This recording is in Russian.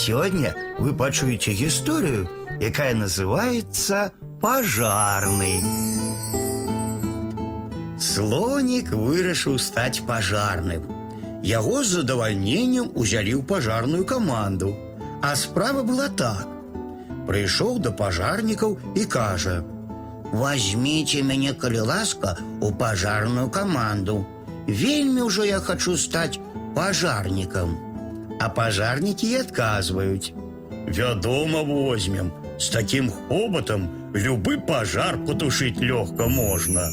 Сегодня вы пачуеце гісторыю, якая называется пожарный. Слонік вырашыў стаць пажарным. Яго з задавальненнем узялі ў пажарную каманду. А справа была так. Прыйшоў да пажарнікаў і кажа: « Возьмите мяне, калі ласка, у пажарную каманду. Вельмі ўжо я хачу стаць пажарнікам. А пажарнікі і адказваюць: « Вядома, возьмем. З такім хоботам любы пажар потушыць лёгка можна.